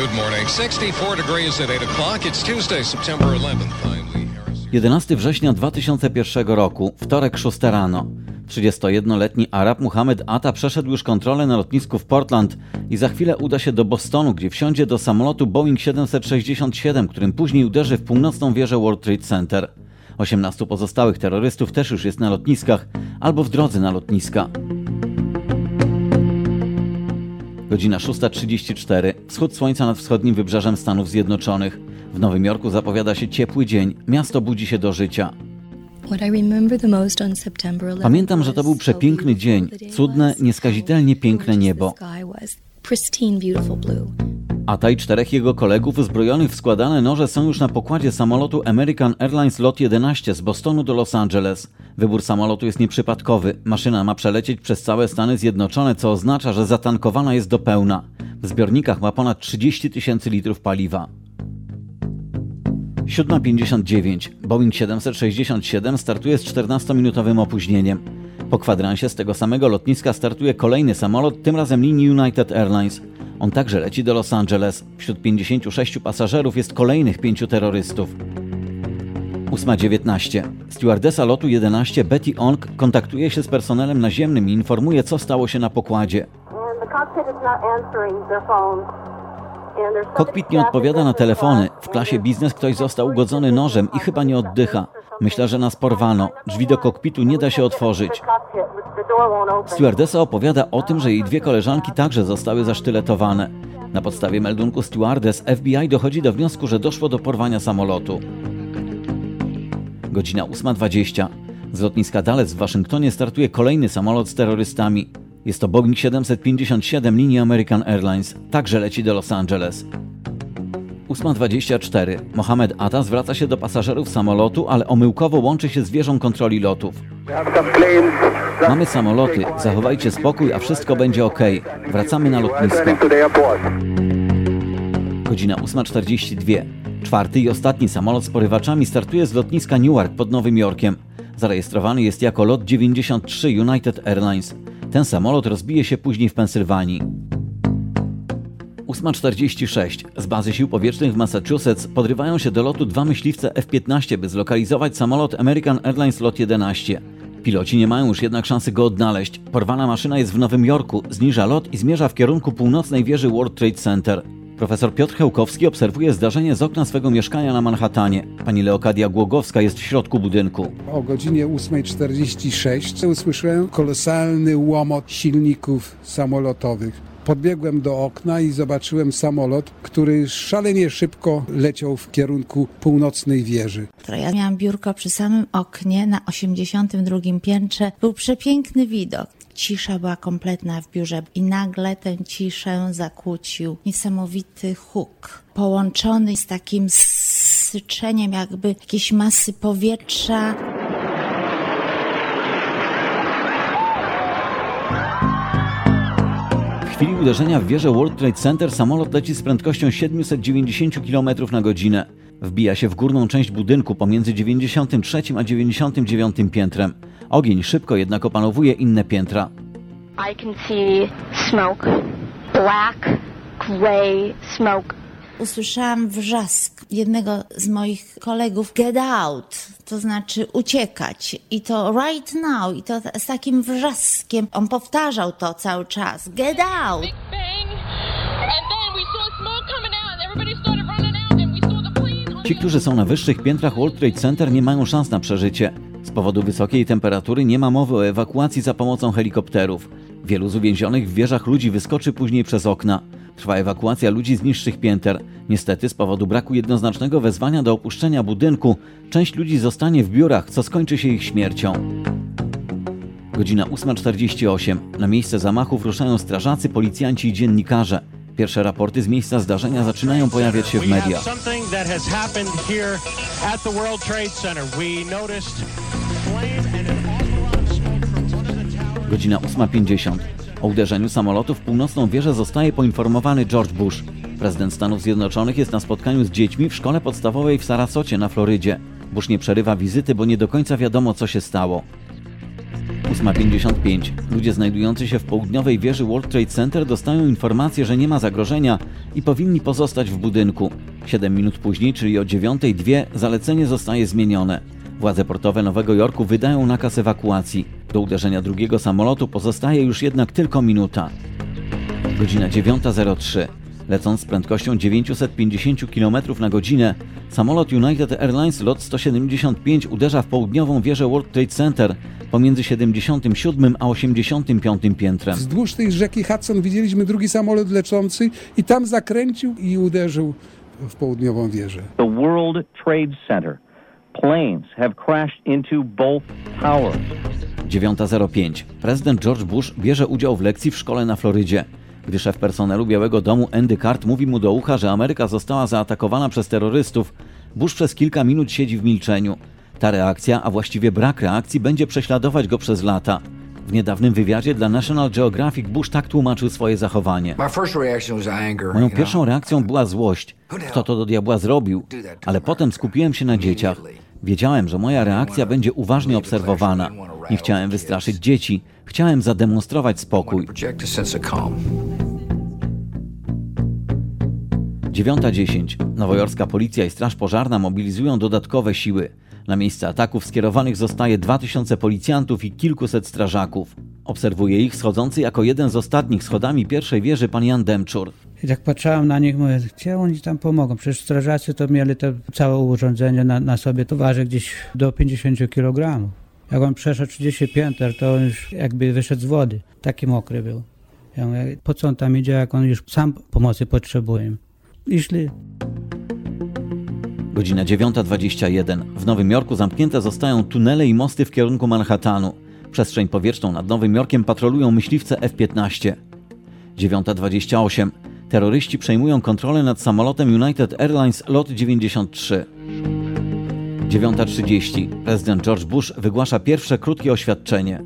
Good morning. 64 degrees at 8 o'clock. It's Tuesday, September 11th. I'm Lee Harris. 11 września 2001 roku, wtorek 6 rano. 31-letni Arab Muhammad Atta przeszedł już kontrolę na lotnisku w Portland i za chwilę uda się do Bostonu, gdzie wsiądzie do samolotu Boeing 767, którym później uderzy w północną wieżę World Trade Center. 18 pozostałych terrorystów też już jest na lotniskach albo w drodze na lotniska. Godzina 6.34. Wschód słońca nad wschodnim wybrzeżem Stanów Zjednoczonych. W Nowym Jorku zapowiada się ciepły dzień. Miasto budzi się do życia. Pamiętam, że to był przepiękny dzień, cudne, nieskazitelnie piękne niebo. Ata i czterech jego kolegów uzbrojonych w składane noże są już na pokładzie samolotu American Airlines Lot 11 z Bostonu do Los Angeles. Wybór samolotu jest nieprzypadkowy. Maszyna ma przelecieć przez całe Stany Zjednoczone, co oznacza, że zatankowana jest do pełna. W zbiornikach ma ponad 30 tysięcy litrów paliwa. 7.59. Boeing 767 startuje z 14-minutowym opóźnieniem. Po kwadransie z tego samego lotniska startuje kolejny samolot, tym razem linii United Airlines. On także leci do Los Angeles. Wśród 56 pasażerów jest kolejnych pięciu terrorystów. 8.19. Stewardesa lotu 11 Betty Ong kontaktuje się z personelem naziemnym i informuje, co stało się na pokładzie. Kokpit nie odpowiada na telefony. W klasie biznes ktoś został ugodzony nożem i chyba nie oddycha. Myślę, że nas porwano. Drzwi do kokpitu nie da się otworzyć. Stewardesa opowiada o tym, że jej dwie koleżanki także zostały zasztyletowane. Na podstawie meldunku stewardess FBI dochodzi do wniosku, że doszło do porwania samolotu. Godzina 8.20. Z lotniska Dallas w Waszyngtonie startuje kolejny samolot z terrorystami. Jest to Boeing 757 linii American Airlines. Także leci do Los Angeles. 8.24. Mohamed Atta zwraca się do pasażerów samolotu, ale omyłkowo łączy się z wieżą kontroli lotów. Mamy samoloty, zachowajcie spokój, a wszystko będzie ok. Wracamy na lotnisko. Godzina 8.42. Czwarty i ostatni samolot z porywaczami startuje z lotniska Newark pod Nowym Jorkiem. Zarejestrowany jest jako lot 93 United Airlines. Ten samolot rozbije się później w Pensylwanii. 8.46. Z bazy sił powietrznych w Massachusetts podrywają się do lotu dwa myśliwce F-15, by zlokalizować samolot American Airlines Lot 11. Piloci nie mają już jednak szansy go odnaleźć. Porwana maszyna jest w Nowym Jorku, zniża lot i zmierza w kierunku północnej wieży World Trade Center. Profesor Piotr Chełkowski obserwuje zdarzenie z okna swego mieszkania na Manhattanie. Pani Leokadia Głogowska jest w środku budynku. O godzinie 8.46 usłyszałem kolosalny łomot silników samolotowych. Podbiegłem do okna i zobaczyłem samolot, który szalenie szybko leciał w kierunku północnej wieży. Ja miałam biurko przy samym oknie na 82 piętrze. Był przepiękny widok. Cisza była kompletna w biurze i nagle tę ciszę zakłócił niesamowity huk, połączony z takim syczeniem jakby jakiejś masy powietrza. W chwili uderzenia w wieżę World Trade Center samolot leci z prędkością 790 km na godzinę. Wbija się w górną część budynku pomiędzy 93 a 99 piętrem. Ogień szybko jednak opanowuje inne piętra. I can see smoke, black, gray smoke. Usłyszałam wrzask jednego z moich kolegów get out, to znaczy uciekać i to right now i to z takim wrzaskiem. On powtarzał to cały czas. Get out! Ci, którzy są na wyższych piętrach World Trade Center nie mają szans na przeżycie. Z powodu wysokiej temperatury nie ma mowy o ewakuacji za pomocą helikopterów. Wielu z uwięzionych w wieżach ludzi wyskoczy później przez okna. Trwa ewakuacja ludzi z niższych pięter. Niestety z powodu braku jednoznacznego wezwania do opuszczenia budynku, część ludzi zostanie w biurach, co skończy się ich śmiercią. Godzina 8.48. Na miejsce zamachów ruszają strażacy, policjanci i dziennikarze. Pierwsze raporty z miejsca zdarzenia zaczynają pojawiać się w mediach. Godzina 8.50. O uderzeniu samolotu w północną wieżę zostaje poinformowany George Bush. Prezydent Stanów Zjednoczonych jest na spotkaniu z dziećmi w szkole podstawowej w Sarasocie na Florydzie. Bush nie przerywa wizyty, bo nie do końca wiadomo, co się stało. 8.55. Ludzie znajdujący się w południowej wieży World Trade Center dostają informację, że nie ma zagrożenia i powinni pozostać w budynku. 7 minut później, czyli o 9.02, zalecenie zostaje zmienione. Władze portowe Nowego Jorku wydają nakaz ewakuacji. Do uderzenia drugiego samolotu pozostaje już jednak tylko minuta. Godzina 9.03. Lecąc z prędkością 950 km na godzinę, samolot United Airlines LOT 175 uderza w południową wieżę World Trade Center pomiędzy 77 a 85 piętrem. Wzdłuż tej rzeki Hudson widzieliśmy drugi samolot leczący i tam zakręcił i uderzył w południową wieżę. The World Trade Center. Planes have crashed into both towers. 9.05. Prezydent George Bush bierze udział w lekcji w szkole na Florydzie. Gdy szef personelu Białego Domu Andy Cart mówi mu do ucha, że Ameryka została zaatakowana przez terrorystów, Bush przez kilka minut siedzi w milczeniu. Ta reakcja, a właściwie brak reakcji, będzie prześladować go przez lata. W niedawnym wywiadzie dla National Geographic Bush tak tłumaczył swoje zachowanie. Moją pierwszą reakcją była złość. Kto to do diabła zrobił? Ale potem skupiłem się na dzieciach. Wiedziałem, że moja reakcja będzie uważnie obserwowana. Nie chciałem wystraszyć dzieci. Chciałem zademonstrować spokój. 9.10. Nowojorska policja i straż pożarna mobilizują dodatkowe siły. Na miejsce ataków skierowanych zostaje 2000 policjantów i kilkuset strażaków. Obserwuje ich schodzący jako jeden z ostatnich schodami pierwszej wieży pan Jan Demczur. I tak patrzałem na nich, mówię, gdzie oni tam pomogą? Przecież strażacy to mieli to całe urządzenie na, na sobie, to waży gdzieś do 50 kg. Jak on przeszedł 30 pięter, to on już jakby wyszedł z wody. Taki mokry był. Ja mówię, po co on tam idzie, jak on już sam pomocy potrzebuje? I szli. Godzina 9.21. W Nowym Jorku zamknięte zostają tunele i mosty w kierunku Manhattanu. Przestrzeń powietrzną nad Nowym Jorkiem patrolują myśliwce F-15. 9.28. Terroryści przejmują kontrolę nad samolotem United Airlines LOT 93. 9.30. Prezydent George Bush wygłasza pierwsze krótkie oświadczenie.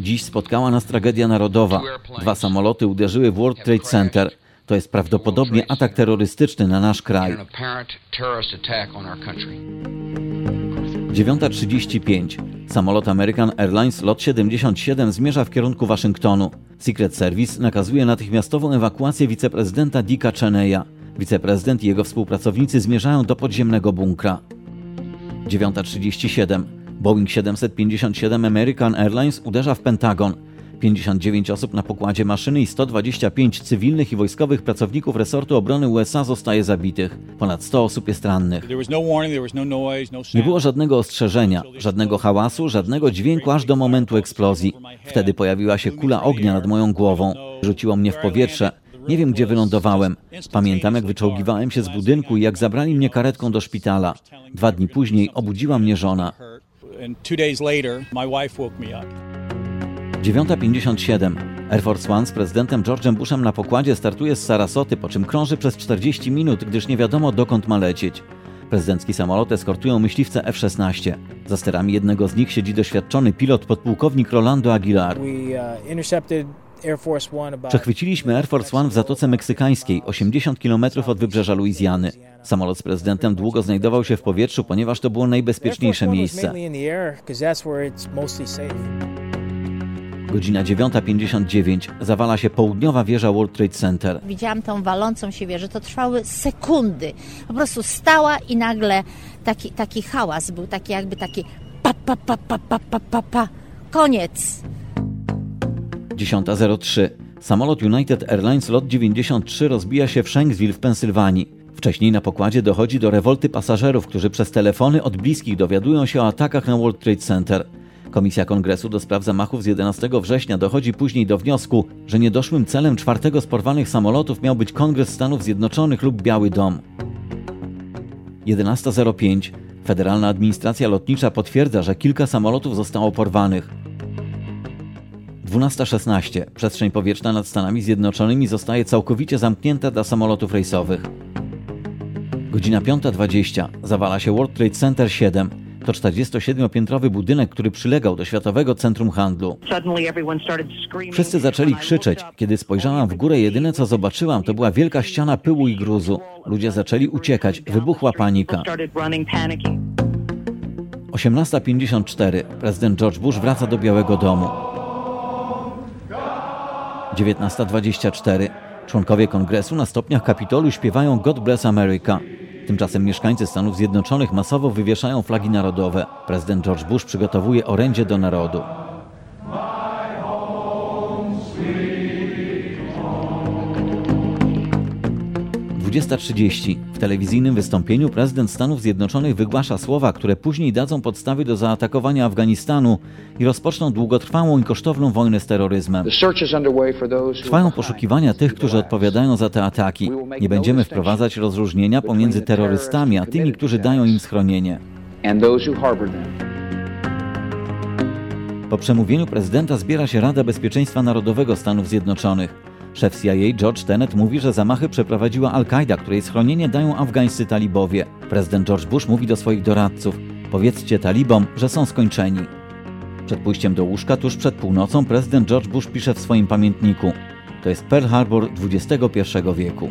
Dziś spotkała nas tragedia narodowa. Dwa samoloty uderzyły w World Trade Center. To jest prawdopodobnie atak terrorystyczny na nasz kraj. 9.35. Samolot American Airlines LOT 77 zmierza w kierunku Waszyngtonu. Secret Service nakazuje natychmiastową ewakuację wiceprezydenta Dicka Cheneya. Wiceprezydent i jego współpracownicy zmierzają do podziemnego bunkra. 9.37. Boeing 757 American Airlines uderza w Pentagon. 59 osób na pokładzie maszyny i 125 cywilnych i wojskowych pracowników resortu obrony USA zostaje zabitych. Ponad 100 osób jest rannych. Nie było żadnego ostrzeżenia, żadnego hałasu, żadnego dźwięku aż do momentu eksplozji. Wtedy pojawiła się kula ognia nad moją głową. Rzuciło mnie w powietrze. Nie wiem, gdzie wylądowałem. Pamiętam, jak wyczołgiwałem się z budynku i jak zabrali mnie karetką do szpitala. Dwa dni później obudziła mnie żona. 9.57. Air Force One z prezydentem George'em Bushem na pokładzie startuje z Sarasoty, po czym krąży przez 40 minut, gdyż nie wiadomo dokąd ma lecieć. Prezydencki samolot eskortują myśliwce F-16. Za sterami jednego z nich siedzi doświadczony pilot podpułkownik Rolando Aguilar. Przechwyciliśmy Air Force One w Zatoce Meksykańskiej, 80 km od wybrzeża Luizjany. Samolot z prezydentem długo znajdował się w powietrzu, ponieważ to było najbezpieczniejsze miejsce. Godzina 9.59. Zawala się południowa wieża World Trade Center. Widziałam tą walącą się wieżę, to trwały sekundy. Po prostu stała i nagle taki, taki hałas był, taki jakby taki pa, pa, pa, pa, pa, pa, pa, pa. Koniec. 10.03. Samolot United Airlines LOT 93 rozbija się w Shanksville w Pensylwanii. Wcześniej na pokładzie dochodzi do rewolty pasażerów, którzy przez telefony od bliskich dowiadują się o atakach na World Trade Center. Komisja Kongresu do spraw zamachów z 11 września dochodzi później do wniosku, że niedoszłym celem czwartego z porwanych samolotów miał być Kongres Stanów Zjednoczonych lub Biały Dom. 11.05. Federalna Administracja Lotnicza potwierdza, że kilka samolotów zostało porwanych. 12.16. Przestrzeń powietrzna nad Stanami Zjednoczonymi zostaje całkowicie zamknięta dla samolotów rejsowych. Godzina 5.20. Zawala się World Trade Center 7. To 47-piętrowy budynek, który przylegał do Światowego Centrum Handlu. Wszyscy zaczęli krzyczeć. Kiedy spojrzałam w górę, jedyne co zobaczyłam, to była wielka ściana pyłu i gruzu. Ludzie zaczęli uciekać. Wybuchła panika. 18.54. Prezydent George Bush wraca do Białego Domu. 19.24. Członkowie kongresu na stopniach Kapitolu śpiewają God Bless America. Tymczasem mieszkańcy Stanów Zjednoczonych masowo wywieszają flagi narodowe. Prezydent George Bush przygotowuje orędzie do narodu. Dwudziesta trzydzieści. W telewizyjnym wystąpieniu prezydent Stanów Zjednoczonych wygłasza słowa, które później dadzą podstawy do zaatakowania Afganistanu i rozpoczną długotrwałą i kosztowną wojnę z terroryzmem. Trwają poszukiwania tych, którzy odpowiadają za te ataki. Nie będziemy wprowadzać rozróżnienia pomiędzy terrorystami a tymi, którzy dają im schronienie. Po przemówieniu prezydenta zbiera się Rada Bezpieczeństwa Narodowego Stanów Zjednoczonych. Szef CIA George Tenet mówi, że zamachy przeprowadziła Al-Kaida, której schronienie dają afgańscy talibowie. Prezydent George Bush mówi do swoich doradców: Powiedzcie talibom, że są skończeni. Przed pójściem do łóżka, tuż przed północą, prezydent George Bush pisze w swoim pamiętniku: To jest Pearl Harbor XXI wieku.